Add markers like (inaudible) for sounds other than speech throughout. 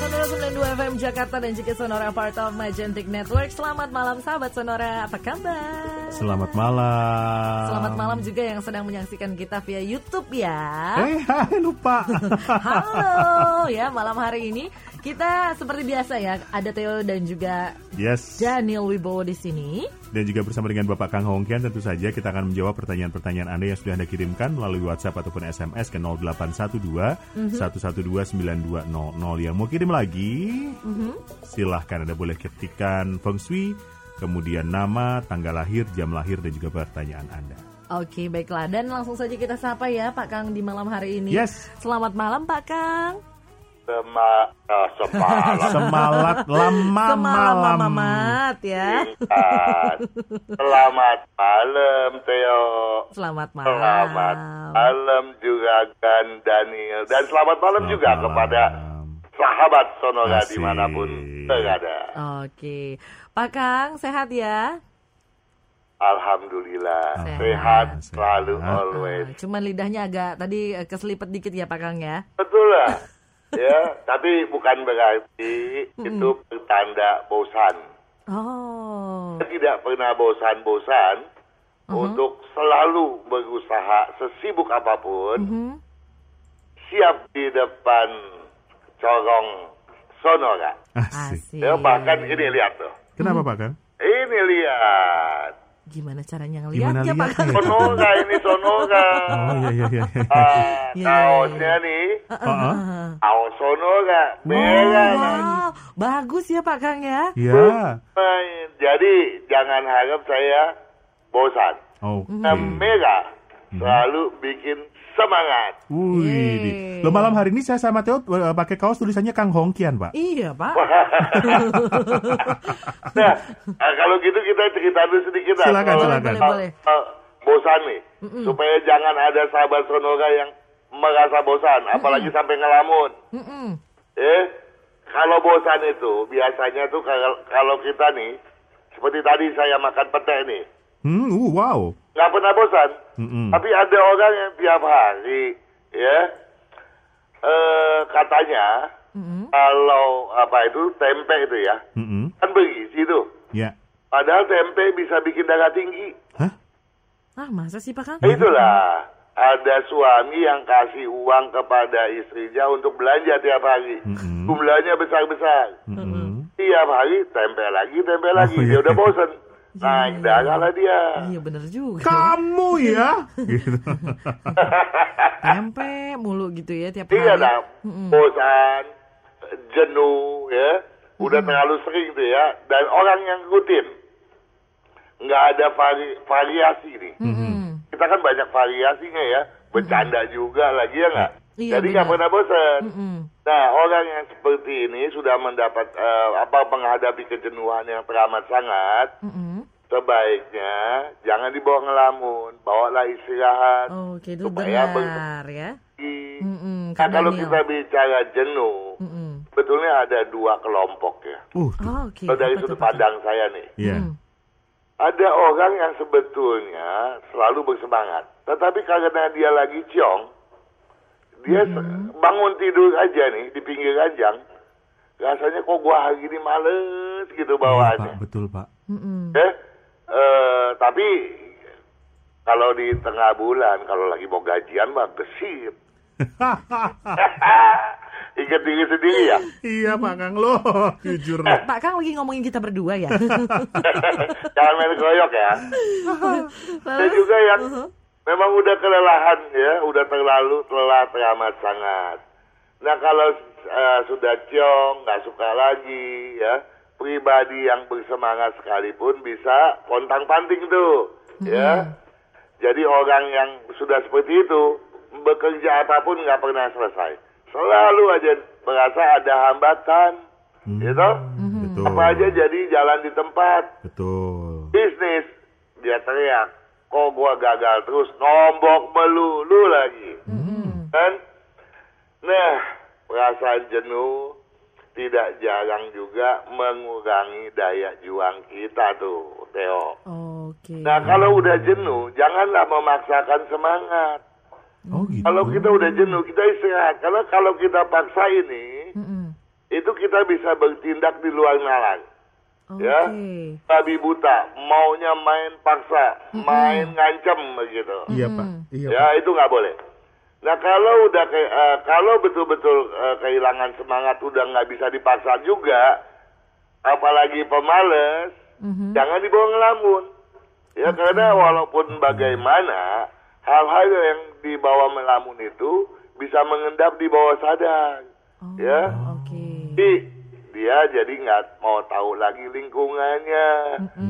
Sonora 92 FM Jakarta dan juga Sonora part of Magentic Network. Selamat malam sahabat Sonora, apa kabar? Selamat malam. Selamat malam juga yang sedang menyaksikan kita via YouTube ya. Eh, hai, (laughs) lupa. (laughs) Halo ya malam hari ini kita seperti biasa ya ada Theo dan juga yes. Daniel Wibowo di sini. Dan juga bersama dengan Bapak Kang Hongkian tentu saja kita akan menjawab pertanyaan-pertanyaan Anda yang sudah Anda kirimkan melalui WhatsApp ataupun SMS ke 0812 112 9200 yang mau kirim lagi. Silahkan Anda boleh ketikkan Feng Shui, kemudian nama, tanggal lahir, jam lahir dan juga pertanyaan Anda. Oke baiklah dan langsung saja kita sapa ya Pak Kang di malam hari ini. Yes. Selamat malam Pak Kang. Sema, uh, semalam (laughs) Semalat lama Semalam malam. mamat ya. Intan. Selamat malam Theo Selamat malam. Selamat malam juga kan Daniel Dan selamat malam Selamat juga malam. kepada sahabat Sonora Asik. di mana pun berada Oke, Pak Kang sehat ya? Alhamdulillah Sehat. Sehat Sehat. selalu Ah, always Ah, cuman lidahnya agak tadi eh, keselipet dikit ya Pak Kang ya. Betul lah Ya, tapi bukan berarti itu pertanda bosan Oh, Saya tidak pernah bosan-bosan untuk selalu berusaha sesibuk apa pun hmm. siap di depan corong sonora. Asik. asik. Ya, bahkan ini lihat tuh. Kenapa Pak Kang? Ini lihat. Gimana caranya Gimana ngeliatnya Pak Kang? Sonora ini sonora. Oh iya iya iya. iya. Ah, Iya, kaosnya nih, Heeh. kaos sonora. Oh, Beda lagi. wow, bagus ya Pak Kang ya. Iya. Jadi jangan harap saya bosan. Oke. Nah, merah selalu bikin semangat. Wih, lo malam hari ini saya sama Theo eh, pakai kaos tulisannya Kang Hongkian, Pak. Iya Pak. (laughs) Nah, eh, kalau gitu kita cerita dulu sedikit. Silakan, Kalau- silakan. Boleh, kalau- boleh. kalau bosan nih, supaya jangan ada sahabat sonora yang merasa bosan, apalagi sampai ngelamun. Mm-mm. Eh, kalau bosan itu biasanya tuh kalau kalau kita nih, seperti tadi saya makan pete nih, Hmm, uh, wow. nggak pernah bosan. Mm-mm. Tapi ada orang yang tiap hari, ya, eh katanya Mm-mm. kalau apa itu tempe itu ya, Mm-mm. kan bergizi tuh. Ya. Padahal tempe bisa bikin darah tinggi. Hah? Ah masa sih Pak Kang? Itulah ada suami yang kasih uang kepada istrinya untuk belanja tiap hari. Mm-mm. Jumlahnya besar-besar. Mm-mm. Tiap hari tempe lagi, tempe lagi. Oh, Dia iya. udah bosen. Naik darah lah dia. Iya bener juga. Kamu ya? (laughs) gitu. Tempe mulu gitu ya tiap hari. Iya dah, bosan, jenuh ya. Udah terlalu sering tuh ya. Dan orang yang rutin. Nggak ada vari- variasi nih. Mm-mm. Kita kan banyak variasinya ya. Bercanda juga lagi ya nggak? Iya, Jadi nggak pernah bosan. Mm-mm. Nah, orang yang seperti ini sudah mendapat eh, apa menghadapi kejenuhan yang teramat sangat, Mm-mm. sebaiknya jangan dibawa ngelamun, bawalah istirahat. Oke itu supaya benar ya. bersih. Mm-mm, Nah, kalau Daniel. kita bicara jenuh, Mm-mm. sebetulnya ada dua kelompok ya. Uh, Oh, Oke. Kalau dari sudut pandang saya nih, Iya. Mm. ada orang yang sebetulnya selalu bersemangat, tetapi karena dia lagi ciong, dia se- bangun tidur aja nih di pinggir ranjang, rasanya kok gua hari ini males gitu Iya, Pak, bawaannya. betul, Pak. Mm-mm. Eh, eh, tapi kalau di tengah bulan, kalau lagi mau gajian mah gesit. (laughs) Ingat diri sendiri ya. iya, Pak Kang lo, (laughs) jujur. Pak Kang lagi ngomongin kita berdua ya. (laughs) Jangan main keroyok ya. Dan juga yang memang udah kelelahan ya, udah terlalu telah teramat sangat. Nah kalau eh, sudah ciong, nggak suka lagi ya, pribadi yang bersemangat sekalipun bisa pontang panting tuh, ya. Jadi orang yang sudah seperti itu bekerja apa pun nggak pernah selesai, selalu aja merasa ada hambatan, gitu. Betul. Apa aja jadi jalan di tempat Betul. bisnis dia teriak kok gua gagal terus nombok melulu lagi kan nah perasaan jenuh tidak jarang juga mengurangi daya juang kita tuh, Theo. Oke. Nah, kalau udah jenuh, janganlah memaksakan semangat. Oh gitu. Kalau kita udah jenuh, kita istirahat. Karena kalau kita paksa ini, Mm-mm. itu kita bisa bertindak di luar nalar. Oke. Ya. Babi buta, maunya main paksa, main ngancem begitu. Iya pak. Iya. Ya, itu nggak boleh. Nah, kalau udah kayak eh, kalau betul-betul eh, kehilangan semangat udah nggak bisa dipaksa juga, apalagi pemalas, Mhm. jangan dibawa ngelamun. Ya, karena walaupun bagaimana hal-hal yang dibawa melamun itu bisa mengendap di bawah sadar. Oh, Ya. Oke. Jadi dia jadi nggak mau tahu lagi lingkungannya.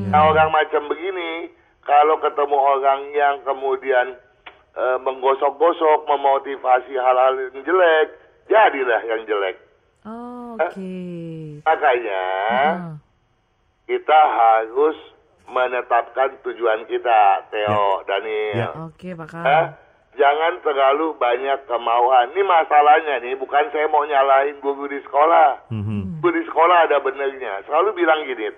Nah orang macam begini, kalau ketemu orang yang kemudian eh, menggosok-gosok, memotivasi hal-hal yang jelek, jadilah yang jelek. Oke. Makanya Ah. kita harus menetapkan tujuan kita, Theo, Daniel. Ya. Oke, Pak Eh, Kang. Jangan terlalu banyak kemauan. Ini masalahnya nih, bukan saya mau nyalahin guru di sekolah. Mhm. Guru di sekolah ada benernya. Selalu bilang gini,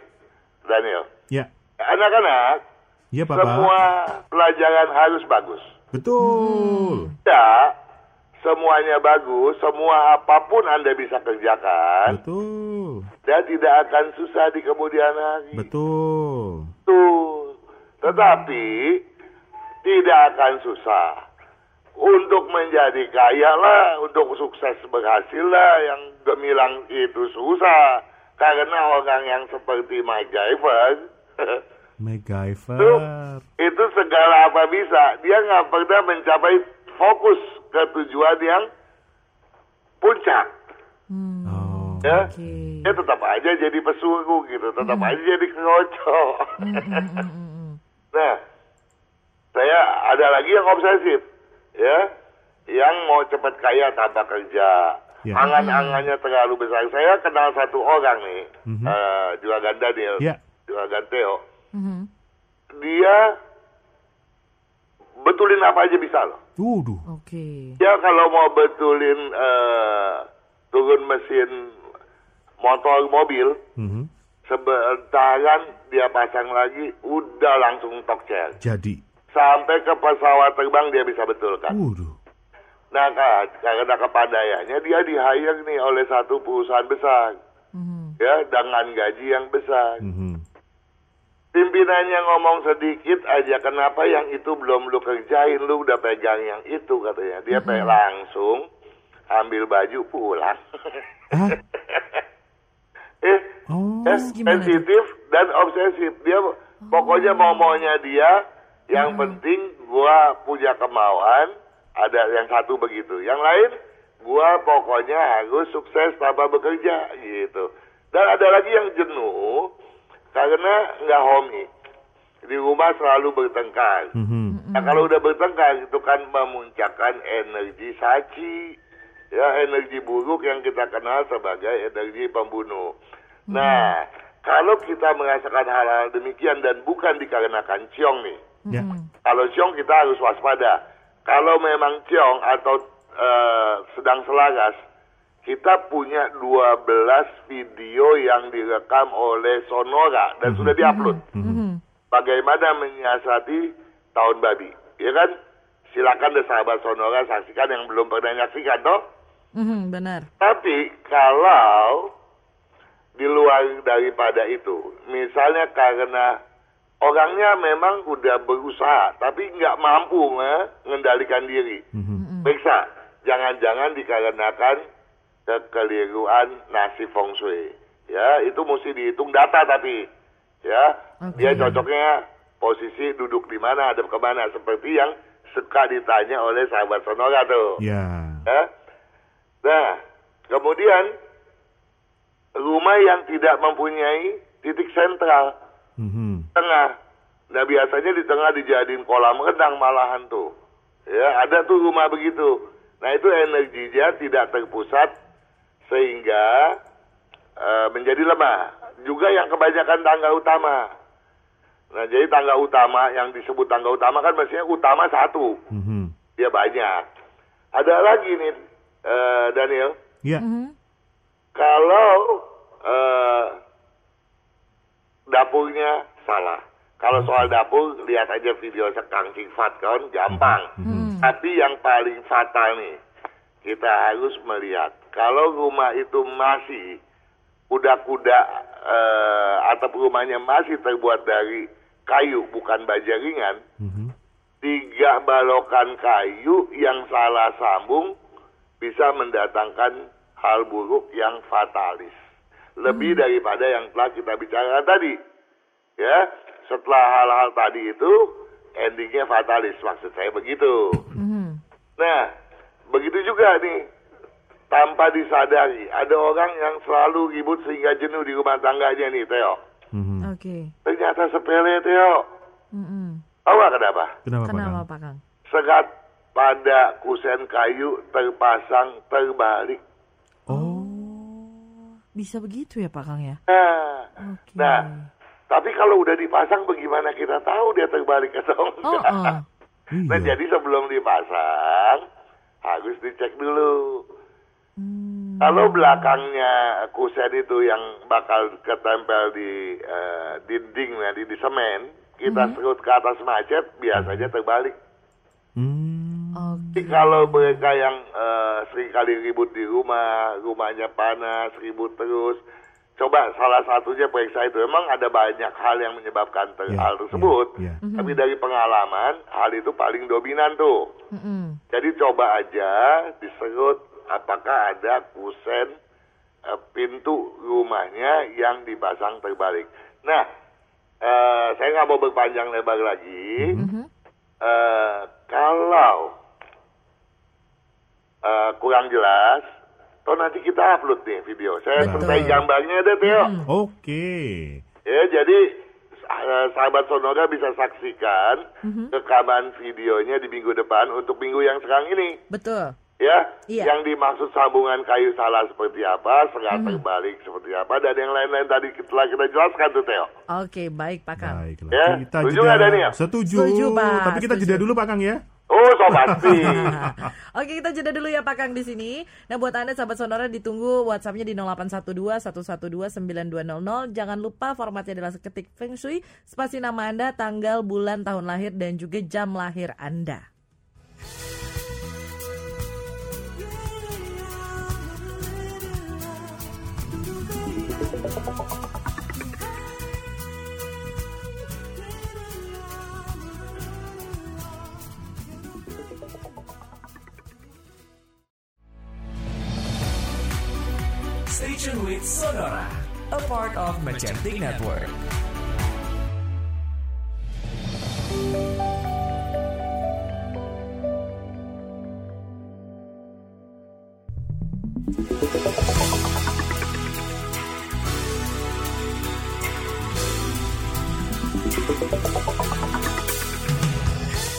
Daniel. Ya. Anak-anak, Iya Papa. semua pelajaran harus bagus. Betul. Ya, semuanya bagus, semua apa pun Anda bisa kerjakan, Betul. dan tidak akan susah di kemudian hari. Betul. Betul. Tetapi tidak akan susah. Untuk menjadi kaya lah, untuk sukses berhasil lah, yang gemilang itu susah. Karena orang yang seperti MacGyver, (laughs) MacGyver. itu segala apa bisa. Dia nggak pernah mencapai fokus ke tujuan yang puncak. Hmm. Oh. Ya, Oke. dia tetap aja jadi pesuruh gitu, tetap aja jadi kerocok. Mm-mm. (laughs) Nah, saya ada lagi yang obsesif, ya, yang mau cepat kaya tanpa kerja. Ya. Angan-angannya terlalu besar. Saya kenal satu orang nih, Mhm. eh, Juragan Daniel, Ya. Juragan Theo. Mhm. Dia betulin apa aja bisa loh. Oke. Dia kalau mau betulin eh, turun mesin motor mobil, Mhm. sebentaran dia pasang lagi, udah langsung tokcer. Jadi. Sampai ke pesawat terbang dia bisa betulkan. Waduh. Nah, ka- karena kepandaiannya dia di hire nih oleh satu perusahaan besar, Mhm. ya dengan gaji yang besar. Mhm. Pimpinannya ngomong sedikit aja, kenapa yang itu belum lu kerjain, lu udah pegang yang itu katanya. Dia pe langsung ambil baju pulang. (laughs) Eh, Oh. eh, sensitif dan obsesif. Dia pokoknya mau maunya dia. Yang penting gua punya kemauan. Ada yang satu begitu. Yang lain, gua pokoknya harus sukses tanpa bekerja gitu. Dan ada lagi yang jenuh karena nggak homi. Di rumah selalu bertengkar. Mhm. Nah, kalau udah bertengkar itu kan memuncakkan energi saci, ya energi buruk yang kita kenal sebagai energi pembunuh. Nah, kalau kita merasakan hal-hal demikian dan bukan dikarenakan ciong nih, Ya. kalau ciong kita harus waspada. Kalau memang ciong atau eh, sedang selaras, kita punya 12 video yang direkam oleh Sonora dan sudah diupload Mhm. bagaimana menyiasati tahun babi. Ya kan? Silakan deh sahabat Sonora saksikan yang belum pernah nyaksikan toh. Mhm, Benar. Tapi kalau di luar daripada itu, misalnya karena orangnya memang udah berusaha tapi nggak mampu mengendalikan diri, Mhm. periksa. Jangan-jangan dikarenakan kekeliruan nasi feng shui. Ya, itu mesti dihitung data tapi ya Oke. dia cocoknya posisi duduk di mana, hadap ke mana seperti yang suka ditanya oleh sahabat Sonora tuh. Ya. Ya. Nah, kemudian rumah yang tidak mempunyai titik sentral Mhm. tengah. Nah biasanya di tengah dijadiin kolam renang malahan tuh. Ya ada tuh rumah begitu. Nah itu energinya tidak terpusat sehingga eh, menjadi lemah. Juga yang kebanyakan tangga utama. Nah jadi tangga utama yang disebut tangga utama kan maksudnya utama satu. Mhm. Dia banyak. Ada lagi nih eh, Daniel. Ya. Mhm. kalau uh, dapurnya salah. Kalau soal dapur, lihat aja video sekang Fat kan, gampang. Hmm. Tapi yang paling fatal nih, kita harus melihat kalau rumah itu masih kuda-kuda uh, atau rumahnya masih terbuat dari kayu bukan baja ringan, hmm. tiga balokan kayu yang salah sambung bisa mendatangkan hal buruk yang fatalis. Lebih hmm. daripada yang telah kita bicarakan tadi. Ya, setelah hal-hal tadi itu endingnya fatalis maksud saya begitu. Mm-hmm. Nah, begitu juga nih tanpa disadari ada orang yang selalu ribut sehingga jenuh di rumah tangganya nih Teo. Mm-hmm. Oke. Okay. Ternyata sepele Teo. Mm-hmm. Tahu gak kenapa? Kenapa, kenapa Pak Kang? Sekat pada kusen kayu terpasang terbalik. Oh, bisa begitu ya Pak Kang ya? Nah, okay. nah tapi kalau udah dipasang bagaimana kita tahu dia terbalik atau enggak? Oh, oh. Nah jadi sebelum dipasang harus dicek dulu. Hmm. Kalau belakangnya kusen itu yang bakal ketempel di uh, dinding di, di semen, kita hmm. serut ke atas macet biasanya terbalik. Hmm. Okay. Kalau mereka yang uh, sering kali ribut di rumah, rumahnya panas, ribut terus, coba salah satunya periksa itu memang ada banyak hal yang menyebabkan ter yeah, hal tersebut yeah, yeah. Mm-hmm. tapi dari pengalaman hal itu paling dominan tuh mm-hmm. jadi coba aja diserut apakah ada kusen uh, pintu rumahnya yang dipasang terbalik nah uh, saya nggak mau berpanjang lebar lagi mm-hmm. uh, kalau uh, kurang jelas Oh nanti kita upload nih video. Saya sertai gambarnya deh Teo. Hmm. Oke. Okay. Ya jadi uh, sahabat Sonora bisa saksikan mm-hmm. rekaman videonya di minggu depan untuk minggu yang sekarang ini. Betul. Ya, iya. yang dimaksud sambungan kayu salah seperti apa, serat mm-hmm. terbalik seperti apa, dan yang lain-lain tadi telah kita jelaskan tuh Teo. Oke, baik Pak Kang. Baiklah. Ya, kita setuju jeda, Daniel? Setuju. Setuju Pak. Tapi kita setuju. jeda dulu Pak Kang ya. Oh, so pasti. (laughs) Oke, kita jeda dulu ya Pak Kang di sini. Nah, buat Anda sahabat Sonora ditunggu WhatsApp-nya di 0812 112 9200. Jangan lupa formatnya adalah ketik Feng Shui, spasi nama Anda, tanggal, bulan, tahun lahir dan juga jam lahir Anda. Station with Sonora, a part of Magentic Network.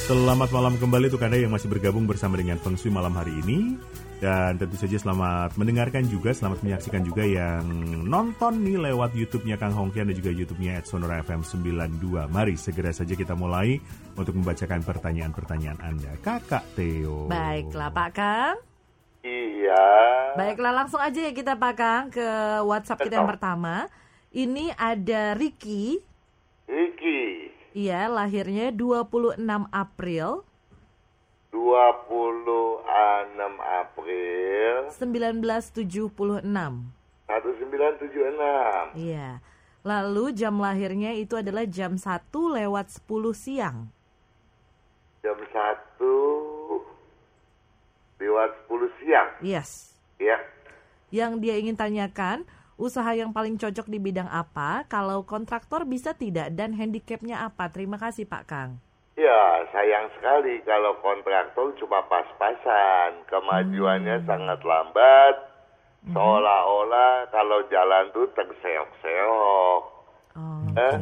Selamat malam kembali untuk Anda yang masih bergabung bersama dengan Feng Shui malam hari ini. Dan tentu saja selamat mendengarkan juga, selamat menyaksikan juga yang nonton nih lewat YouTube-nya Kang Hongkian dan juga YouTube-nya Sonora FM 92. Mari segera saja kita mulai untuk membacakan pertanyaan-pertanyaan Anda. Kakak Theo. Baiklah Pak Kang. Iya. Baiklah langsung aja ya kita Pak Kang ke WhatsApp kita yang pertama. Ini ada Ricky. Ricky. Iya, lahirnya 26 April 26 April 1976. 1976. Iya. Lalu jam lahirnya itu adalah jam 1 lewat 10 siang. Jam 1 lewat 10 siang. Yes. Iya. Yang dia ingin tanyakan, usaha yang paling cocok di bidang apa? Kalau kontraktor bisa tidak dan handicapnya apa? Terima kasih Pak Kang. Ya, sayang sekali kalau kontraktor cuma pas-pasan. Kemajuannya hmm. sangat lambat. Hmm. Seolah-olah kalau jalan tuh terseok-seok. Okay. Eh?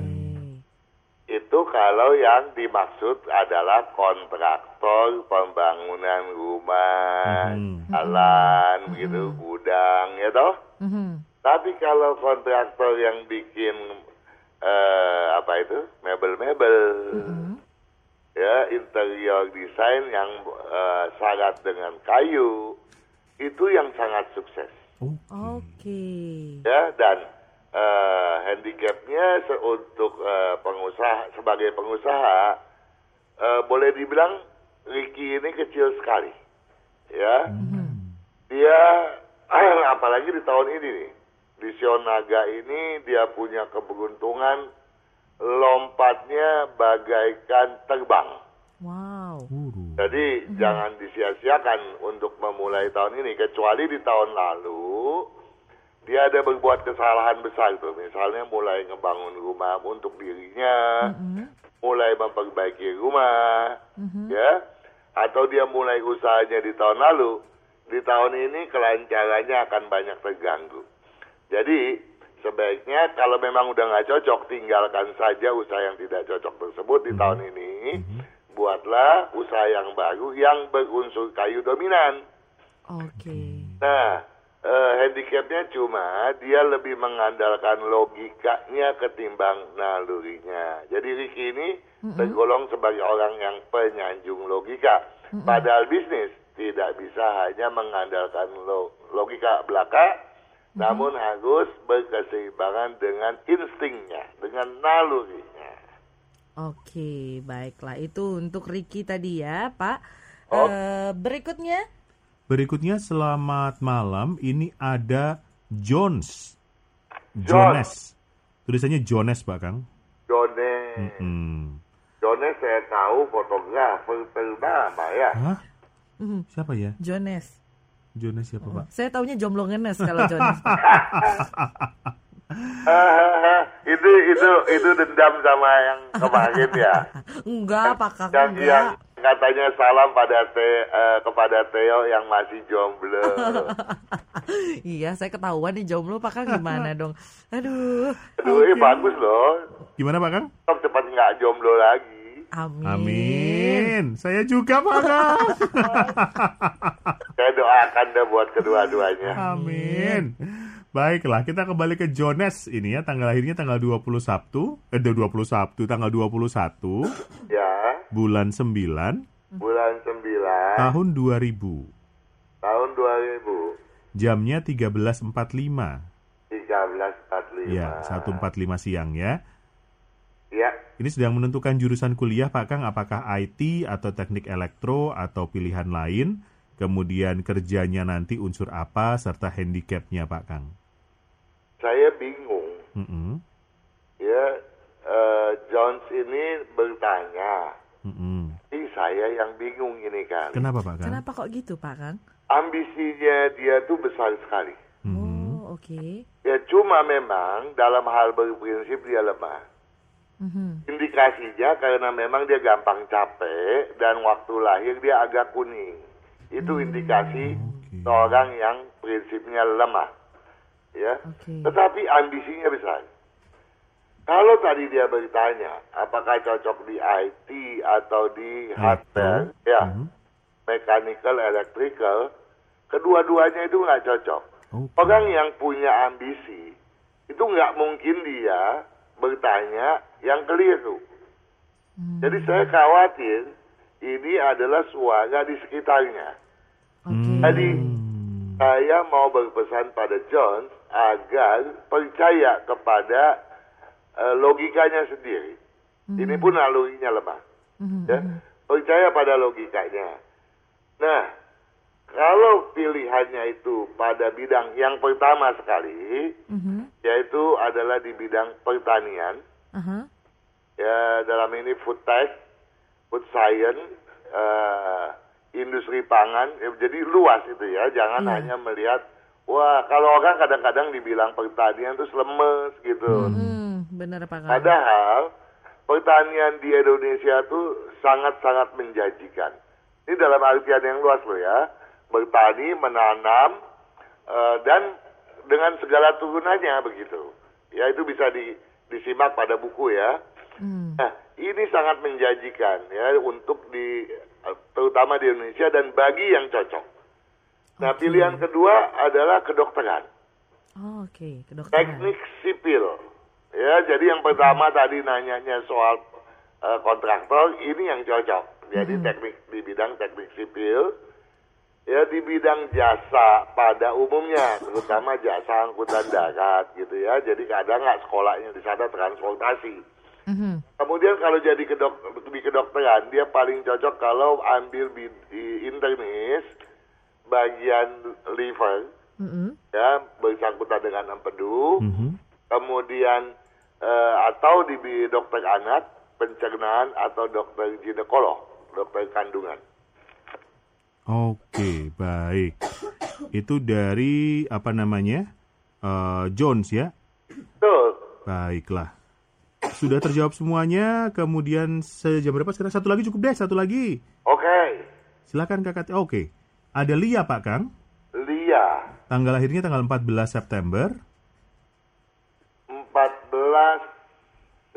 Itu kalau yang dimaksud adalah kontraktor pembangunan rumah, hmm. jalan, hmm. gitu, gudang, ya toh. Hmm. Tapi kalau kontraktor yang bikin uh, apa itu mebel-mebel, hmm ya interior desain yang uh, syarat dengan kayu itu yang sangat sukses. Oke. Oke. ya dan eh, handicapnya untuk eh, pengusaha sebagai pengusaha eh, boleh dibilang Ricky ini kecil sekali ya dia (clears throat) apalagi di tahun ini nih di Sionaga ini dia punya keberuntungan lompatnya bagaikan terbang. Wow. Jadi jangan disia-siakan untuk memulai tahun ini kecuali di tahun lalu dia ada berbuat kesalahan besar tuh misalnya mulai ngebangun rumah untuk dirinya, mulai memperbaiki rumah, ya. Atau dia mulai usahanya di tahun lalu di tahun ini kelancarannya akan banyak terganggu. Jadi sebaiknya kalau memang udah nggak cocok tinggalkan saja usaha yang tidak cocok tersebut di tahun ini. Buatlah usaha yang baru yang berunsur kayu dominan. Oke. Nah, eh, handicapnya cuma dia lebih mengandalkan logikanya ketimbang nalurinya. Jadi Ricky ini tergolong sebagai orang yang penyanjung logika. Padahal bisnis tidak bisa hanya mengandalkan lo- logika belaka, namun harus berkeseimbangan dengan instingnya, dengan nalurinya. Oke, baiklah. Itu untuk Ricky tadi ya, Pak. Oh. Eh, berikutnya, Berikutnya selamat malam. Ini ada Jones. Jones. Jones. Tulisannya Jones, Pak Kang. Jone, Hmm. Jone saya tahu fotografer ternama ya. Hah? Siapa ya? Jones. Jones siapa, Pak? Saya taunya jomblo ngenes kalau. Ah, (laughs) (laughs) itu itu itu dendam sama yang kemarin ya. (laughs) Enggak, Pak Kang. yang yang Enggak. katanya salam pada te, eh, kepada Theo yang masih jomblo. iya, saya ketahuan nih jomblo, Pak Kang gimana dong? Aduh. Aduh, ini bagus loh. Gimana, Pak Kang? Cepat nggak jomblo lagi. Amin. Amin. Saya juga, Pak Kang. (laughs) Saya doakan deh buat kedua-duanya. Amin. Baiklah, kita kembali ke Jones ini ya. Tanggal lahirnya tanggal 20 Sabtu. Eh, 20 Sabtu, tanggal 21. Ya, Bulan 9. bulan 9 Tahun 2000. tahun 2000 Jamnya 13.45. 1345. Ya, 1.45 siang ya. Ya, Ini sedang menentukan jurusan kuliah Pak Kang, apakah IT atau teknik elektro atau pilihan lain. Kemudian kerjanya nanti unsur apa serta handicapnya Pak Kang. saya bingung. Mm-mm, Ya, eh, Jones ini bertanya. mm-mm. Ini saya yang bingung ini kan. Kenapa Pak Kang? Kenapa kok gitu, Pak Kang? Ambisinya dia tuh besar sekali. Mhm. Oh, oke. Ya cuma memang dalam hal berprinsip dia lemah. Mhm. Indikasinya karena memang dia gampang capek dan waktu lahir dia agak kuning. Itu indikasi Oke. seorang yang prinsipnya lemah. Ya. Oke. Tetapi ambisinya besar. Kalau tadi dia bertanya apakah cocok di IT atau di hardware, ya, Mhm. mechanical, electrical, kedua-duanya itu nggak cocok. Oke. Orang yang punya ambisi itu nggak mungkin dia bertanya yang keliru. Jadi saya khawatir ini adalah suara di sekitarnya. Oke. Jadi Hmm. saya mau berpesan pada John agar percaya kepada eh, logikanya sendiri. Ini pun nalurinya lemah. Mhm. Ya, percaya pada logikanya. Nah, kalau pilihannya itu pada bidang yang pertama sekali, Mhm. yaitu adalah di bidang pertanian, Aha. ya dalam ini food tech, food science, eh, industri pangan, ya, jadi luas itu ya, jangan Iya. hanya melihat, wah kalau orang kadang-kadang dibilang pertanian terus lemes gitu. Hmm, benar Pak. Padahal pertanian di Indonesia tuh sangat-sangat menjanjikan. Ini dalam artian yang luas loh ya, bertani, menanam, eh, dan dengan segala turunannya begitu. Ya itu bisa di, disimak pada buku ya. Hmm. Nah, ini sangat menjanjikan ya untuk di terutama di Indonesia dan bagi yang cocok. Nah, pilihan kedua adalah kedokteran, Oh, Oke, kedokteran. teknik sipil. Ya, jadi yang pertama tadi nanyanya soal eh, kontraktor, ini yang cocok. Jadi teknik di bidang teknik sipil. Ya di bidang jasa pada umumnya, terutama jasa angkutan darat gitu ya. Jadi kadang nggak sekolahnya di sana transportasi. Mhm. Kemudian kalau jadi kedok di kedokteran, dia paling cocok kalau ambil bi- di internis bagian liver Mhm. ya bersangkutan dengan empedu. Mhm. Kemudian eh, atau di dokter anak, pencernaan atau dokter ginekolog, dokter kandungan. Oke, baik. Itu dari apa namanya? Eh, Jones ya. Betul. Baiklah. Sudah terjawab semuanya. Kemudian sejam berapa sekarang? Satu lagi cukup deh, satu lagi. Oke. Silakan kakak. Oke. Ada Lia Pak Kang. Lia, Tanggal lahirnya tanggal 14 September. 14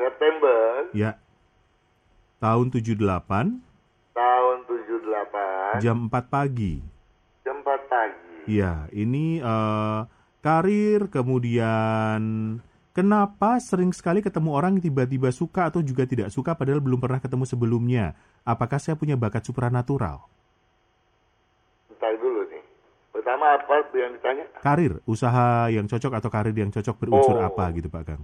September Ya. Tahun 78 tahun 78 jam 4 pagi. jam 4 pagi. Iya, ini eh, karir kemudian kenapa sering sekali ketemu orang yang tiba-tiba suka atau juga tidak suka padahal belum pernah ketemu sebelumnya. Apakah saya punya bakat supranatural? Bentar dulu nih. Pertama apa yang ditanya? Karir, usaha yang cocok atau karir yang cocok berunsur Oh. apa gitu Pak Kang?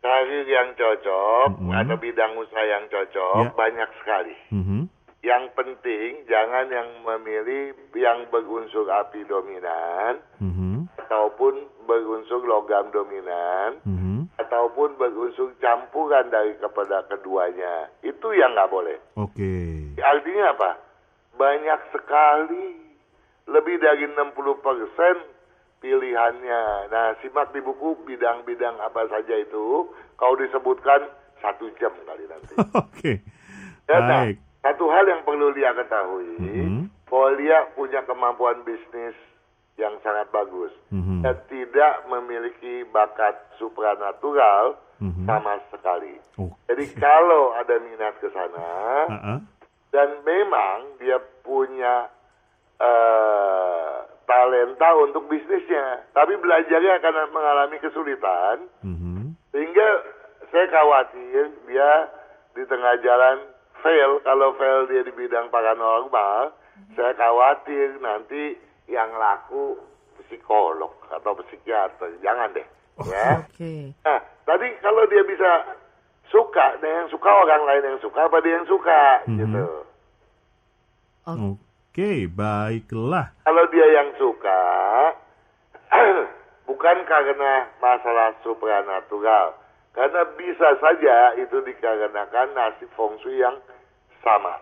Karir yang cocok Mm-mm. atau bidang usaha yang cocok Ya. banyak sekali. Mhm. Yang penting jangan yang memilih yang berunsur api dominan Mhm. ataupun berunsur logam dominan Mhm. ataupun berunsur campuran dari kepada keduanya. Itu yang nggak boleh. Oke. Artinya apa? Banyak sekali, lebih dari 60% pilihannya. Nah, simak di buku bidang-bidang apa saja itu. Kau disebutkan satu jam kali nanti. (laughs) Oke. Ya, nah, Baik. Satu hal yang perlu dia ketahui, Mhm. bahwa dia punya kemampuan bisnis yang sangat bagus. Mhm. Dan tidak memiliki bakat supranatural Mhm. sama sekali. Oke. Jadi kalau ada minat ke sana, Ah-ah. dan memang dia punya eh, talenta untuk bisnisnya, tapi belajarnya akan mengalami kesulitan, Mhm. sehingga saya khawatir dia di tengah jalan fail. Kalau fail dia di bidang paranormal, saya khawatir nanti yang laku psikolog atau psikiater, jangan deh, ya. Oke. Nah, tadi kalau dia bisa suka, dan yang suka orang lain yang suka, apa dia yang suka, Mhm. gitu. Oke, baiklah. Kalau dia yang suka, (clears throat) bukan karena masalah supranatural, karena bisa saja itu dikarenakan nasib feng shui yang sama.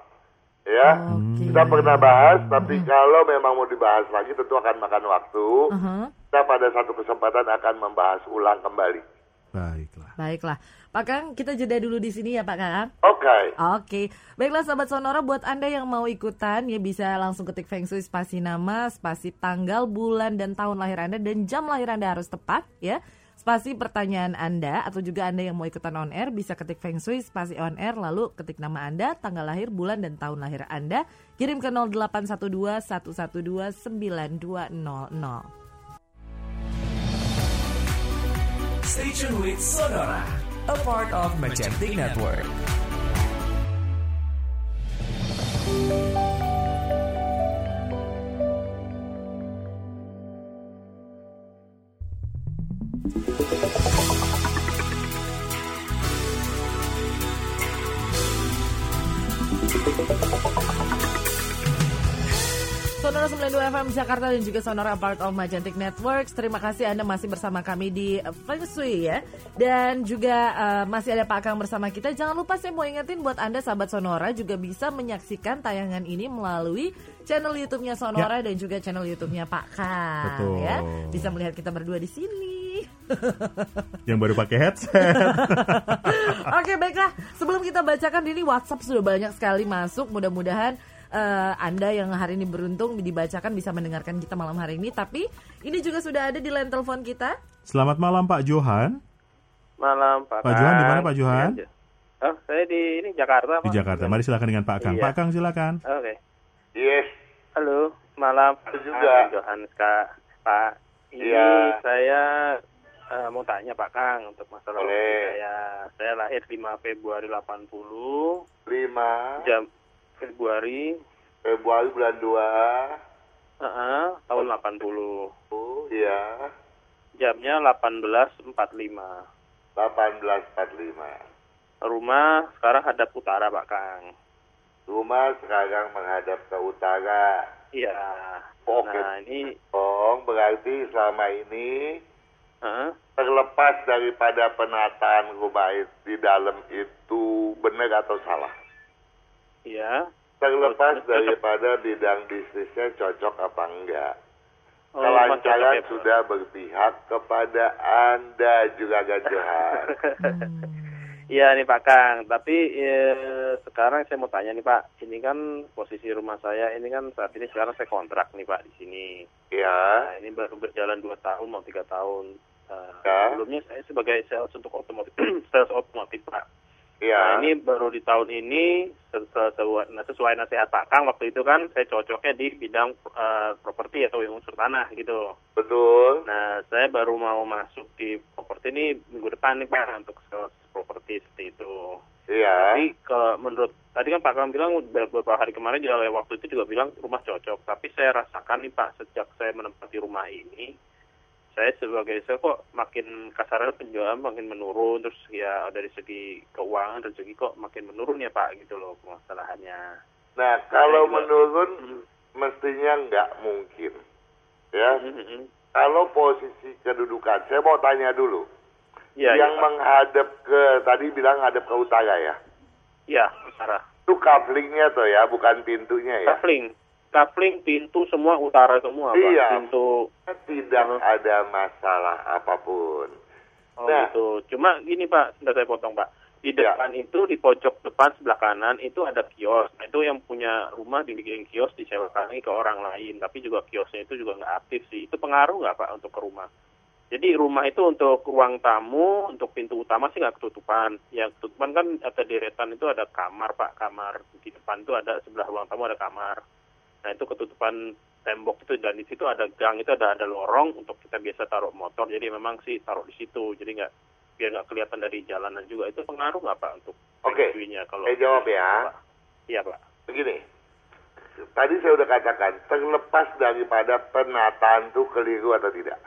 Ya, Oke. kita pernah bahas, tapi kalau memang mau dibahas lagi tentu akan makan waktu. Aha. Kita pada satu kesempatan akan membahas ulang kembali. Baiklah. Baiklah. Pak Kang, kita jeda dulu di sini ya Pak Kang. Oke. Oke, baiklah sahabat Sonora buat Anda yang mau ikutan ya bisa langsung ketik Feng Shui spasi nama, spasi tanggal, bulan dan tahun lahir Anda dan jam lahir Anda harus tepat ya. Spasi pertanyaan Anda atau juga Anda yang mau ikutan on air bisa ketik Feng Shui spasi on air lalu ketik nama Anda, tanggal lahir, bulan dan tahun lahir Anda, kirim ke 0812 112 9200. Stay tuned with Sonora, a part of Magentic Network. Sonora 92 FM Jakarta dan juga Sonora part of Magentic Networks. Terima kasih Anda masih bersama kami di uh, Feng Shui ya. Dan juga uh, masih ada Pak Kang bersama kita. Jangan lupa saya mau ingetin buat Anda sahabat Sonora juga bisa menyaksikan tayangan ini melalui channel YouTube-nya Sonora dan juga channel YouTube-nya Pak Kang Betul. ya. Bisa melihat kita berdua di sini. Yang baru pakai headset. (laughs) Oke baiklah sebelum kita bacakan ini WhatsApp sudah banyak sekali masuk mudah-mudahan eh, Anda yang hari ini beruntung dibacakan bisa mendengarkan kita malam hari ini tapi ini juga sudah ada di line telepon kita Selamat malam Pak Johan. Malam Pak Pak Johan, di mana, Pak Johan? Oh, saya di ini Jakarta Di Pak. Jakarta. Mari silakan dengan Pak Kang. Iya. Pak Kang silakan. Oke. Yes. Halo, malam Halo juga. Pak Johan Kak. Pak, ini Iya. saya eh, mau tanya Pak Kang untuk masalah Boleh. waktu saya. Saya lahir 5 Februari 80 5 jam Februari Februari bulan 2 Heeh, tahun 80. Oh, iya. Jamnya 18.45. 1845. Rumah sekarang hadap utara, Pak Kang. Rumah sekarang menghadap ke utara. Iya. Oke. Nah, ini Oh, berarti selama ini heeh, terlepas daripada penataan rumah di dalam itu benar atau salah. iya. Terlepas Oh, cocok. daripada bidang bisnisnya cocok apa enggak. Oh, cocok Kelancaran ya, sudah berpihak kepada Anda juga Johan. (laughs) Iya nih Pak Kang, tapi eh, sekarang saya mau tanya nih Pak, ini kan posisi rumah saya, ini kan saat ini sekarang saya kontrak nih Pak di sini. ya, Nah, ini baru berjalan dua tahun mau tiga tahun. Eh, Ya. Sebelumnya saya sebagai sales untuk otomotif, (clears throat) sales otomotif Pak. ya. Nah ini baru di tahun ini se- se- sesuai, nah, sesuai nasihat Pak Kang waktu itu kan saya cocoknya di bidang eh, properti atau unsur tanah gitu. betul. Nah, saya baru mau masuk di properti ini minggu depan nih Pak untuk sales properti seperti itu. Iya. Tapi kalau menurut tadi kan Pak Kang bilang beberapa hari kemarin juga waktu itu juga bilang rumah cocok. Tapi saya rasakan nih Pak sejak saya menempati rumah ini, saya sebagai saya kok makin kasarnya penjualan makin menurun terus ya dari segi keuangan rezeki kok makin menurun ya Pak gitu loh permasalahannya. Nah, kalau juga- menurun Hmm. mestinya nggak mungkin. Ya, Hmm, hmm, hmm. kalau posisi kedudukan, saya mau tanya dulu. Iya, yang iya, Pak. menghadap ke tadi bilang hadap ke utara ya. Iya, utara. Itu couplingnya tuh ya, bukan pintunya ya. Kafling, kafling pintu semua utara semua Pak. Iya. Pintu Tidak Hmm. ada masalah apa pun. Oh Nah. gitu. Cuma gini Pak, sudah saya potong Pak. Di Ya. depan itu di pojok depan sebelah kanan itu ada kios. Nah, itu yang punya rumah dibikin kios disewakan ke orang lain. Tapi juga kiosnya itu juga nggak aktif sih. Itu pengaruh nggak Pak untuk ke rumah? Jadi rumah itu untuk ruang tamu, untuk pintu utama sih nggak ketutupan. Yang ketutupan kan ada deretan itu ada kamar Pak, kamar di depan itu ada sebelah ruang tamu ada kamar. Nah itu ketutupan tembok itu dan di situ ada gang itu ada ada lorong untuk kita biasa taruh motor. Jadi memang sih taruh di situ. Jadi nggak biar nggak kelihatan dari jalanan juga. Itu pengaruh nggak Pak untuk Oke, shui-nya kalau saya jawab ya. Iya Pak. Begini, tadi saya udah katakan, terlepas daripada penataan itu keliru atau tidak.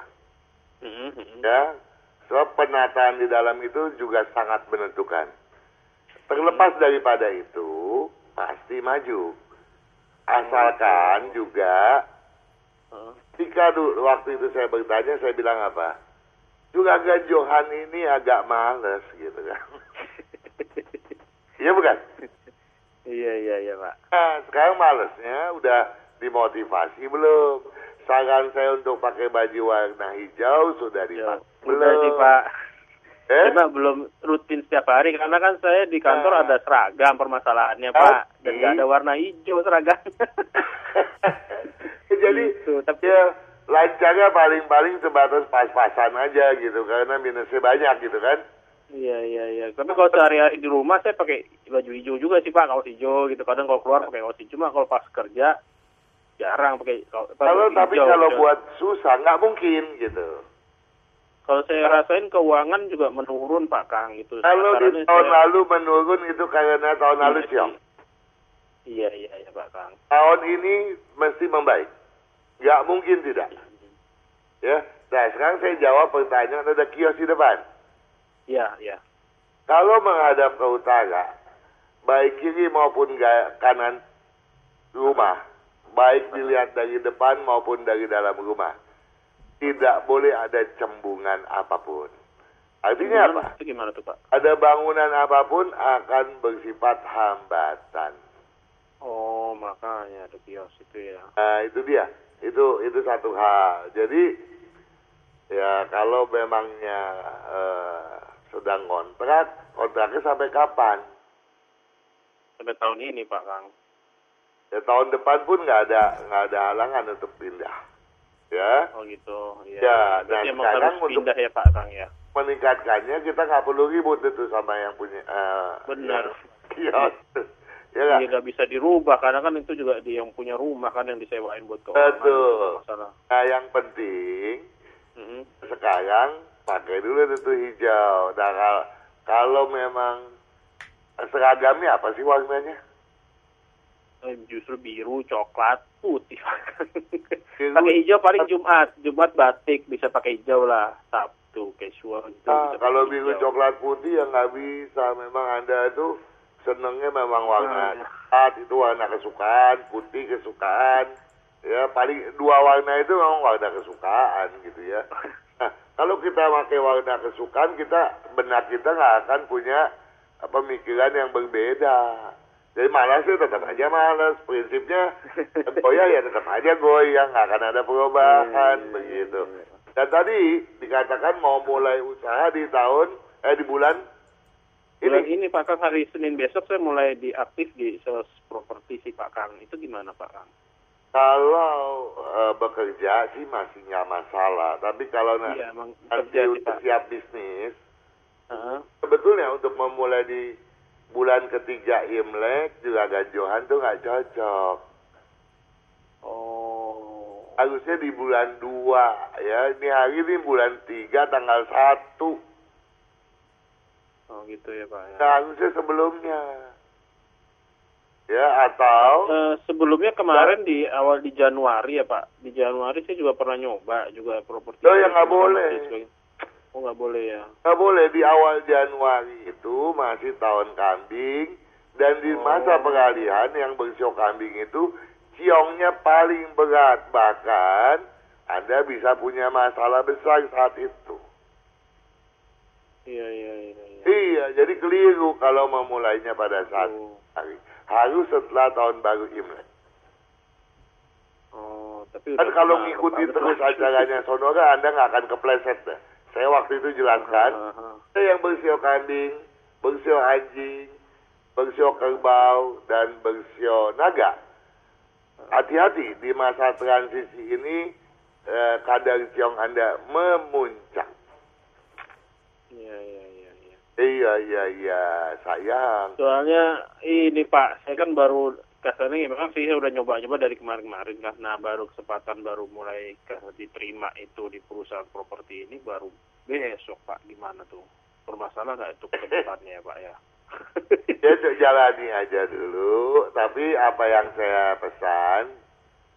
Mhm. Ya, sebab penataan di dalam itu juga sangat menentukan. Terlepas daripada itu, pasti maju. Asalkan juga, ketika dulu, waktu itu saya bertanya, saya bilang apa? Juragan Johan ini agak males gitu kan. (laughs) Iya bukan? Iya iya iya Pak. Nah, sekarang malesnya udah dimotivasi belum? Saran saya untuk pakai baju warna hijau sudah Ya, dipakai udah sih? Pak. Eh? Cuma belum rutin setiap hari karena kan saya di kantor Nah. ada seragam permasalahannya Pak dan Tapi- nggak ada warna hijau seragam. (laughs) Jadi Gitu, tapi- ya lancarnya paling-paling sebatas pas-pasan aja gitu karena minusnya banyak gitu kan. Iya iya iya. Tapi kalau sehari-hari di rumah saya pakai baju hijau juga sih Pak, kaos hijau gitu. Kadang kalau keluar pakai kaos hijau, cuma kalau pas kerja jarang pakai Kalau tapi hijau, kalau gitu. buat susah nggak mungkin gitu. kalau saya rasain keuangan juga menurun Pak Kang gitu. Kalau di tahun saya- lalu menurun itu karena tahun lalu Iya, siok. Iya iya iya Pak Kang. Tahun ini mesti membaik. Nggak mungkin tidak. Ya, nah sekarang saya jawab pertanyaan ada kios di depan. Iya iya. Kalau menghadap ke utara, baik kiri maupun kanan rumah, baik dilihat dari depan maupun dari dalam rumah, tidak boleh ada cembungan apa pun. Artinya apa? Gimana- Itu gimana tuh Pak? Ada bangunan apa pun akan bersifat hambatan. Oh makanya ada kios itu ya. Nah, itu dia. Itu itu satu hal. Jadi ya kalau memangnya eh, sedang kontrak, kontraknya sampai kapan? Sampai tahun ini Pak Kang. Ya tahun depan pun nggak ada nggak ada halangan untuk pindah. Ya, Oh gitu. Iya. Ya, Berarti dan emang sekarang harus untuk- pindah ya Pak Kang ya. meningkatkannya kita nggak perlu ribut itu sama yang punya eh, Benar. kios. (laughs) ya nggak? Nggak bisa dirubah karena kan itu juga dia yang punya rumah kan yang disewain buat keuangan. Betul. Masalah. Nah yang penting Mhm. sekarang pakai dulu itu hijau. Nah kalau, kalau memang seragamnya apa sih warnanya? Justru biru, coklat, putih. Pakai hijau paling Jumat, Jumat batik bisa pakai hijau lah. Sabtu casual gitu. Ah, bisa kalau biru hijau. coklat putih ya nggak bisa. Memang anda itu senengnya memang warna Hmm. coklat itu warna kesukaan, putih kesukaan. Ya paling dua warna itu memang warna kesukaan gitu ya. Nah, kalau kita pakai warna kesukaan kita benak kita nggak akan punya pemikiran yang berbeda. Jadi malas ya tetap aja malas. Prinsipnya goyah ya tetap aja goyah, nggak akan ada perubahan Hmm. begitu. Dan tadi dikatakan mau mulai usaha di tahun eh di bulan Bulan ini. ini Pak Kang hari Senin besok saya mulai diaktif di sales properti si Pak Kang. Itu gimana Pak Kang? Kalau eh, bekerja sih masih nggak masalah, tapi kalau Iya, nanti sih, siap bisnis, Heeh. sebetulnya untuk memulai di ketiga Imlek juga ganjohan tuh nggak cocok. Oh. Harusnya di bulan 2 ya. Ini hari ini bulan 3 tanggal 1. Oh gitu ya Pak ya. Nah, harusnya sebelumnya. Ya, atau Eh, sebelumnya kemarin di awal di Januari ya Pak. Di Januari saya juga pernah nyoba juga properti. Loh, ya nggak boleh. Oh nggak boleh ya. nggak boleh di awal Januari itu masih tahun kambing dan di masa peralihan yang bersio kambing itu ciongnya paling berat bahkan Anda bisa punya masalah besar saat itu. Iya iya iya. iya. Iya, jadi keliru kalau memulainya pada saat Oh. hari. Harus setelah tahun baru Imlek. Oh, tapi Kan kalau ngikuti terus acaranya Sonora, Anda nggak akan kepleset deh. Saya waktu itu jelaskan, Aha. Ada yang bersio kambing, bersio anjing, bersio kerbau, dan bersio naga. Hati-hati di masa transisi ini eh, kadar ciong Anda memuncak. Iya iya iya iya. Iya, iya, iya, sayang. Soalnya ini Pak, saya kan baru kasarnya memang sih udah nyoba-nyoba dari kemarin-kemarin kan. Nah baru kesempatan baru mulai ke, diterima itu di perusahaan properti ini baru besok Pak. Gimana tuh? Bermasalah nggak itu ke depannya ya Pak ya? (laughs) Ya jalani aja dulu, tapi apa yang saya pesan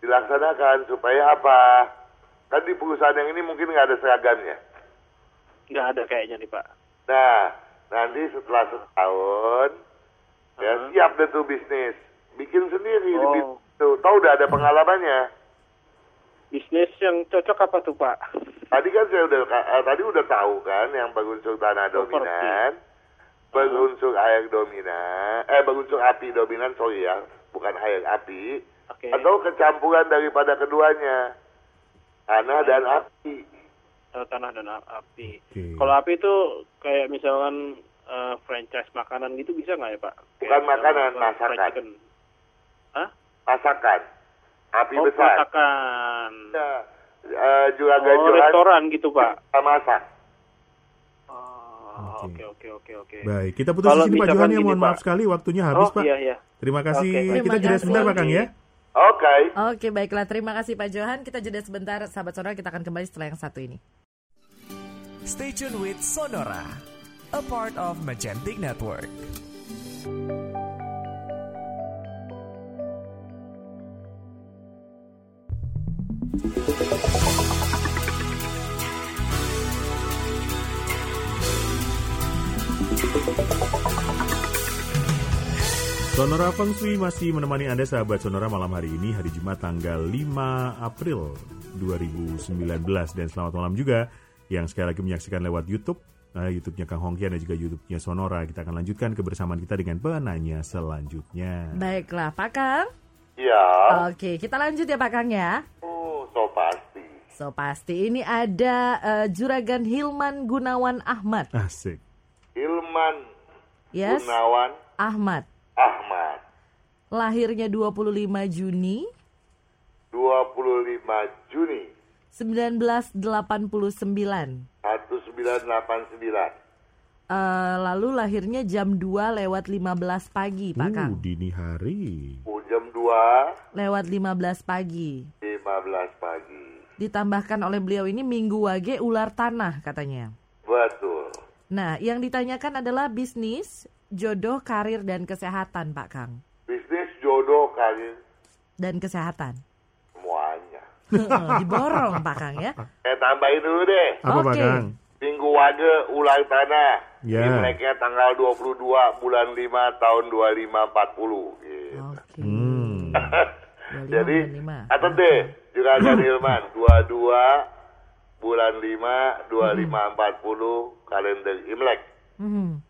dilaksanakan supaya apa? Kan di perusahaan yang ini mungkin nggak ada seragamnya. Nggak ada kayaknya nih Pak. Nah, nanti setelah setahun, ya Aha. siap deh tuh bisnis. Bikin sendiri. Oh. di- Tuh, tahu udah ada pengalamannya. Bisnis yang cocok apa tuh Pak? Tadi kan saya udah eh, tadi udah tahu kan yang berunsur tanah Properti. dominan, berunsur air dominan, eh berunsur api dominan, sorry ya, bukan air api, Oke. atau kecampuran daripada keduanya, tanah dan api. Eh, tanah dan api. Oke. Kalau api itu kayak misalkan eh, franchise makanan gitu bisa nggak ya Pak? Bukan Kayak makanan, masakan. Hah? Masakan, api Oh, besar. masakan. Ya, eh, juga Oh, ganjuran restoran gitu Pak. kita masak. Oh, Oke. Oke oke oke oke. Baik, kita putus Kalau di sini Pak Johan ya. Mohon maaf sekali waktunya habis oh Pak. iya iya. Terima kasih. Kita Terima jeda sebentar. Pak Kang ya. Oke. Oke, baiklah. Terima kasih Pak Johan. Kita jeda sebentar, sahabat Sonora. Kita akan kembali setelah yang satu ini. Stay tuned with Sonora, a part of Magentic Network. Sonora Feng Shui masih menemani Anda sahabat Sonora malam hari ini hari Jumat tanggal 5 April 2019 dan selamat malam juga yang sekali lagi menyaksikan lewat YouTube eh, YouTube-nya Kang Hongkian dan juga YouTube-nya Sonora. Kita akan lanjutkan kebersamaan kita dengan penanya selanjutnya. Baiklah, Pak Kang. Ya. Oke, kita lanjut ya Pak Kang ya. So pasti. Ini ada eh, Juragan Hilman Gunawan Ahmad. Asik. Ilman Yes, Gunawan Ahmad. Ahmad. Lahirnya 25 Juni 25 Juni 1989. 1989. Eh, lalu lahirnya jam 2 lewat 15 pagi, Pak Uh, Kang. dini hari. Oh, jam 2 Lewat 15 pagi. 15 pagi. Ditambahkan oleh beliau ini Minggu Wage ular tanah katanya. Betul. Nah, yang ditanyakan adalah bisnis, jodoh, karir dan kesehatan, Pak Kang. Bisnis jodoh, karir, Dan kesehatan. semuanya. Diborong Pak Kang ya. Saya tambahin dulu deh. Apa Pak Oke. Kang? Minggu Wage ulang tanah. Ya. Imleknya tanggal 22 bulan 5 tahun 2540. Gitu. Oke. Hmm. (laughs) 25 Jadi, atau deh, Juragan Hilman, 22 bulan 5 2540 kalender Imlek. Mhm.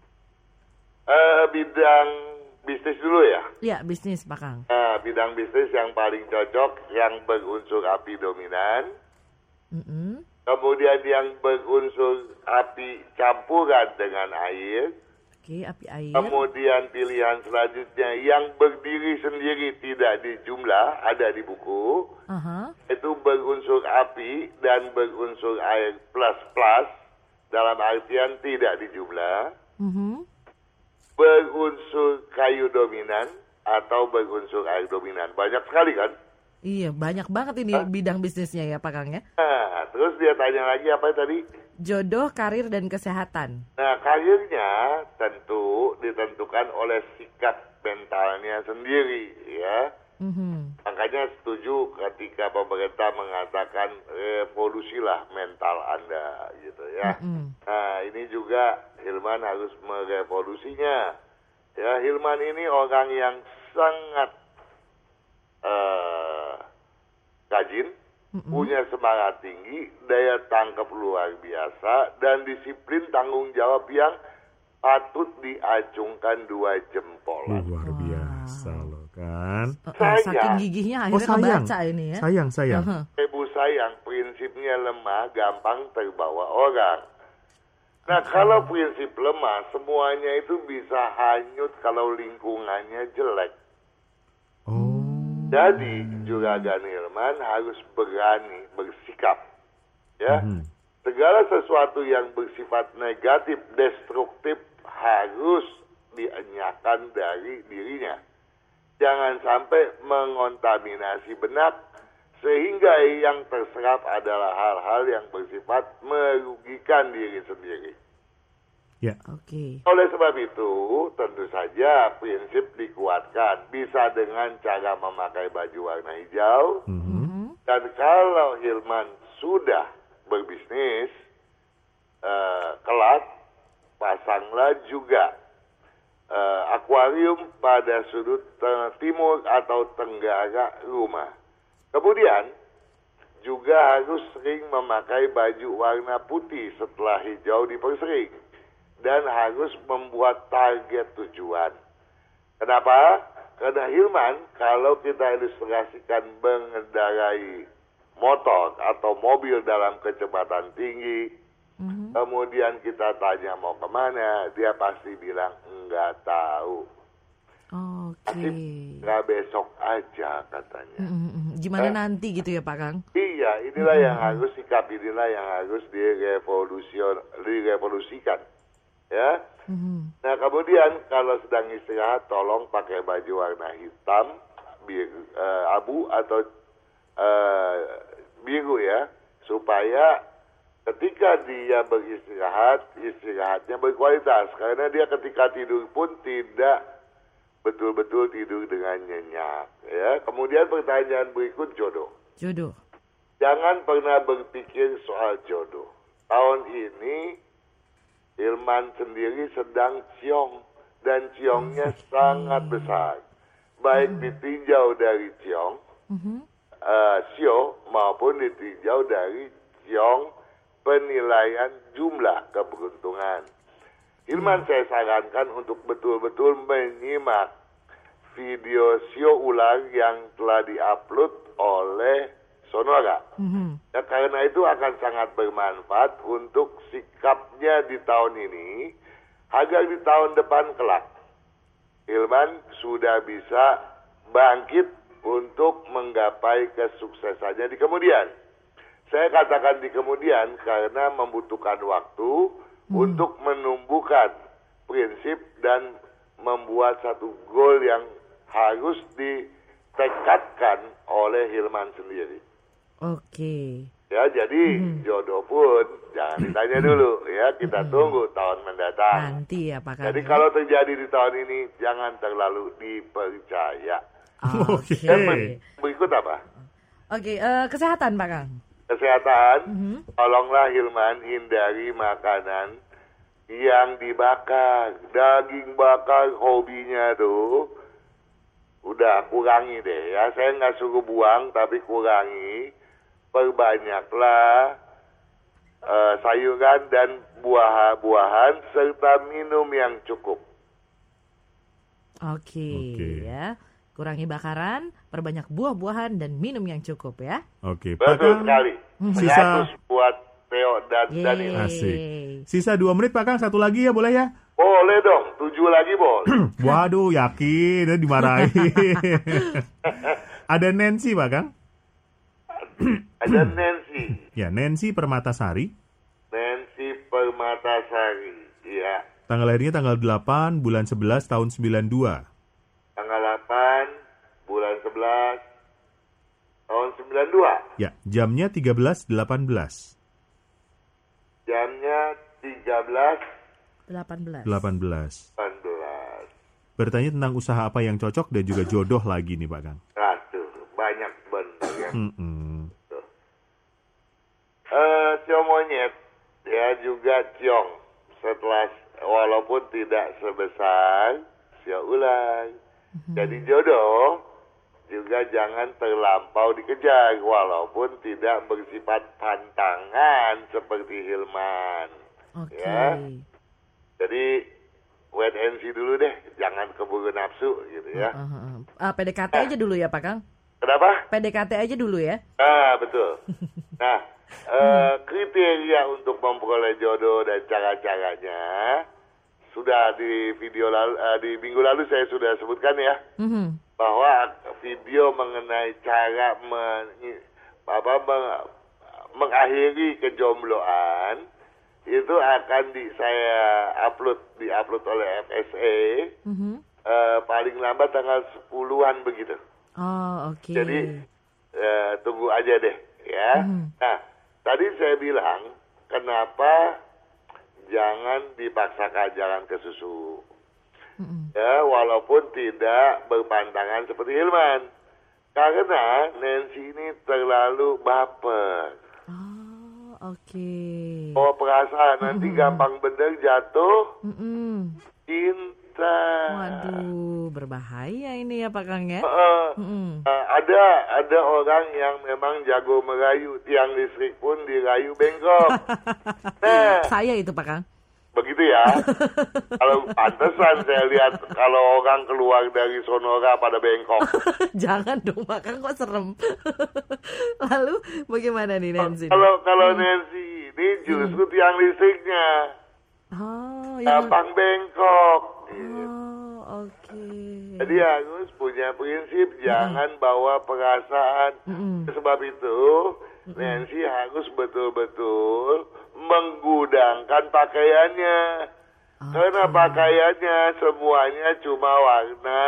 Eh, bidang bisnis dulu ya. Ya, bisnis Pak Kang. Nah, bidang bisnis yang paling cocok yang berunsur api dominan. Mhm. Kemudian yang berunsur api campuran dengan air. Oke, api air. Kemudian pilihan selanjutnya yang berdiri sendiri tidak dijumlah, ada di buku. Aha. Itu berunsur api dan berunsur air plus-plus dalam artian tidak dijumlah. Mhm. Berunsur kayu dominan atau berunsur air dominan. Banyak sekali kan? Iya, banyak banget ini bidang bisnisnya ya Pak Kang ya. Nah, terus dia tanya lagi apa tadi? Jodoh, karir dan kesehatan. Nah, karirnya tentu ditentukan oleh sikap mentalnya sendiri, ya. Mhm. Makanya setuju ketika pemerintah mengatakan revolusilah mental Anda, gitu ya. Mm. Nah, ini juga Hilman harus merevolusinya. Ya, Hilman ini orang yang sangat eh rajin, punya semangat tinggi, daya tangkap luar biasa, dan disiplin tanggung jawab yang patut diacungkan dua jempol. Luar biasa loh kan. Eh, eh, Sayang. Saking gigihnya Oh akhirnya sayang. kebaca ini ya. Sayang, sayang. Aha. Ibu sayang, prinsipnya lemah, gampang terbawa orang. Nah, kalau prinsip lemah, semuanya itu bisa hanyut kalau lingkungannya jelek. Jadi, Juragan Hilman harus berani bersikap. Ya, Mhm. segala sesuatu yang bersifat negatif, destruktif harus dienyakan dari dirinya. Jangan sampai mengontaminasi benak sehingga yang terserap adalah hal-hal yang bersifat merugikan diri sendiri. Ya. Oke. Oleh sebab itu, tentu saja prinsip dikuatkan bisa dengan cara memakai baju warna hijau, Mhm. dan kalau Hilman sudah berbisnis, eh, kelak pasanglah juga eh, akuarium pada sudut timur atau tenggara rumah. Kemudian juga harus sering memakai baju warna putih setelah hijau dipersering dan harus membuat target tujuan. Kenapa? Karena Hilman, kalau kita ilustrasikan mengendarai motor atau mobil dalam kecepatan tinggi, Mhm. kemudian kita tanya mau ke mana, dia pasti bilang enggak tahu. Oke. Enggak besok aja katanya. Mhm, mhm. Gimana nanti gitu ya Pak Kang? Iya, inilah yang harus sikap inilah yang harus direvolusion, direvolusikan. Ya. Mhm. Nah kemudian kalau sedang istirahat tolong pakai baju warna hitam, biru, eh, abu atau eh, biru ya, supaya ketika dia beristirahat, istirahatnya berkualitas. Karena dia ketika tidur pun tidak betul-betul tidur dengan nyenyak. Ya, kemudian pertanyaan berikut jodoh. Jodoh. Jangan pernah berpikir soal jodoh. Tahun ini Hilman sendiri sedang ciong dan ciongnya (laughs) sangat besar. Baik ditinjau dari ciong, Mhm. eh, sio maupun ditinjau dari ciong penilaian jumlah keberuntungan. Hilman saya sarankan untuk betul-betul menyimak video sio ular yang telah diupload oleh Sonora. Mhm. Ya, karena itu akan sangat bermanfaat untuk sikapnya di tahun ini agar di tahun depan kelak Hilman sudah bisa bangkit untuk menggapai kesuksesannya di kemudian. Saya katakan di kemudian karena membutuhkan waktu untuk menumbuhkan prinsip dan membuat satu goal yang harus ditekadkan oleh Hilman sendiri. Oke. Ya, jadi jodoh pun jangan ditanya dulu ya, kita tunggu tahun mendatang. Nanti ya Pak. Jadi kalau terjadi di tahun ini jangan terlalu dipercaya. Oke. Oke. Berikut apa? Oke, eh, kesehatan Pak Kang. Kesehatan, Mhm. tolonglah Hilman hindari makanan yang dibakar. Daging bakar hobinya tuh udah kurangi deh ya. Saya nggak suruh buang tapi kurangi. Perbanyaklah eh, sayuran dan buah-buahan serta minum yang cukup. Oke, Oke. ya. Kurangi bakaran, perbanyak buah-buahan dan minum yang cukup ya. Oke, Betul Kang. sekali. Sisa- 100 buat Theo dan Yeay. Daniel. Asik. Sisa dua menit Pak Kang, satu lagi ya boleh ya? Boleh dong, tujuh lagi boleh. (clears throat) Waduh, yakin, ya dimarahin. (laughs) Ada Nancy Pak Kang? Ada Nancy. Ya, Nancy Permatasari. Nancy Permatasari. Iya. Tanggal lahirnya tanggal 8 bulan 11 tahun 92. Tanggal 8 bulan 11 tahun 92. Ya, jamnya 13.18. Jamnya 13 18. 18. 18. Bertanya tentang usaha apa yang cocok dan juga jodoh lagi nih Pak Kang. Aduh, banyak bener ya. Mm-mm. Eh, ciong monyet ya juga ciong setelah walaupun tidak sebesar siok ular. Jadi jodoh juga jangan terlampau dikejar walaupun tidak bersifat pantangan seperti Hilman. Oke. Ya. Jadi wait and see dulu deh, jangan keburu nafsu gitu ya. Uh, uh, uh. Ah, PDKT aja dulu ya Pak Kang. Kenapa? PDKT aja dulu ya. Ah, betul. (laughs) Nah, eh, kriteria untuk memperoleh jodoh dan cara-caranya sudah di video lalu, eh, di minggu lalu saya sudah sebutkan ya Mhm. bahwa video mengenai cara men- apa, meng- mengakhiri kejombloan itu akan di saya upload di upload oleh FSA Mhm. eh, paling lambat tanggal 10-an begitu. Oh, oke. Jadi eh, tunggu aja deh ya. Mhm. Nah, tadi saya bilang kenapa jangan dipaksakan jalan ke susu. Ya, walaupun tidak berpandangan seperti Hilman. Karena Nancy ini terlalu baper. Oh, oke. Oh, perasaan nanti gampang bener jatuh cinta. Waduh, berbahaya ini ya Pak Kang ya. Mm-mm. Uh, ada ada orang yang memang jago merayu tiang listrik pun dirayu bengkok. (laughs) nah, Saya itu Pak Kang. begitu ya. (laughs) kalau pantesan saya lihat kalau orang keluar dari Sonora pada bengkok. (laughs) Jangan dong Pak Kang kok serem. Lalu bagaimana nih Nancy? kalau kalau Nancy ini justru tiang listriknya Oh, gampang bengkok. Oh, oke. Jadi harus punya prinsip jangan bawa perasaan. Mm-mm. Sebab itu Nancy harus betul-betul menggudangkan pakaiannya. Karena pakaiannya semuanya cuma warna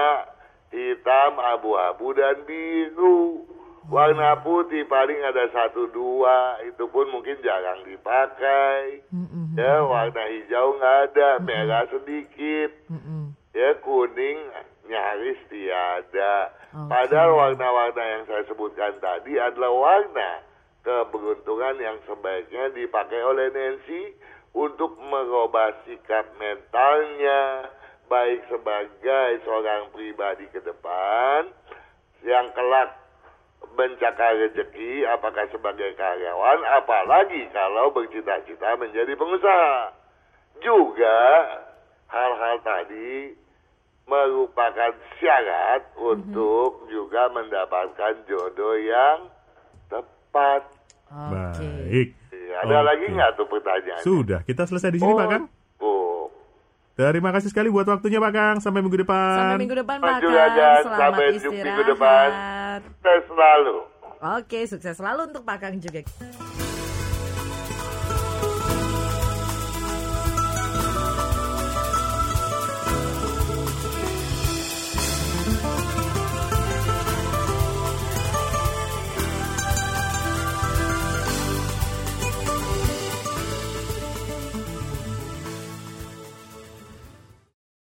hitam, abu-abu dan biru. Warna putih paling ada satu dua, itu pun mungkin jarang dipakai. Mm-mm. Ya, warna hijau nggak ada, merah sedikit Mm-mm. ya kuning nyaris tiada. Oke. Padahal warna-warna yang saya sebutkan tadi adalah warna keberuntungan yang sebaiknya dipakai oleh Nancy untuk merubah sikap mentalnya baik sebagai seorang pribadi ke depan yang kelak mencakar rezeki apakah sebagai karyawan apalagi kalau bercita-cita menjadi pengusaha juga hal-hal tadi merupakan syarat untuk juga mendapatkan jodoh yang tepat. Oke. Baik. Ada Oke. lagi nggak tuh pertanyaan? Sudah, kita selesai di sini Pak Kang. Oh, Terima kasih sekali buat waktunya Pak Kang. Sampai minggu depan. Sampai minggu depan Pak Maju Kang. Selamat sampai jumpa minggu depan. Saya selalu. Oke, sukses selalu untuk Pak Kang juga.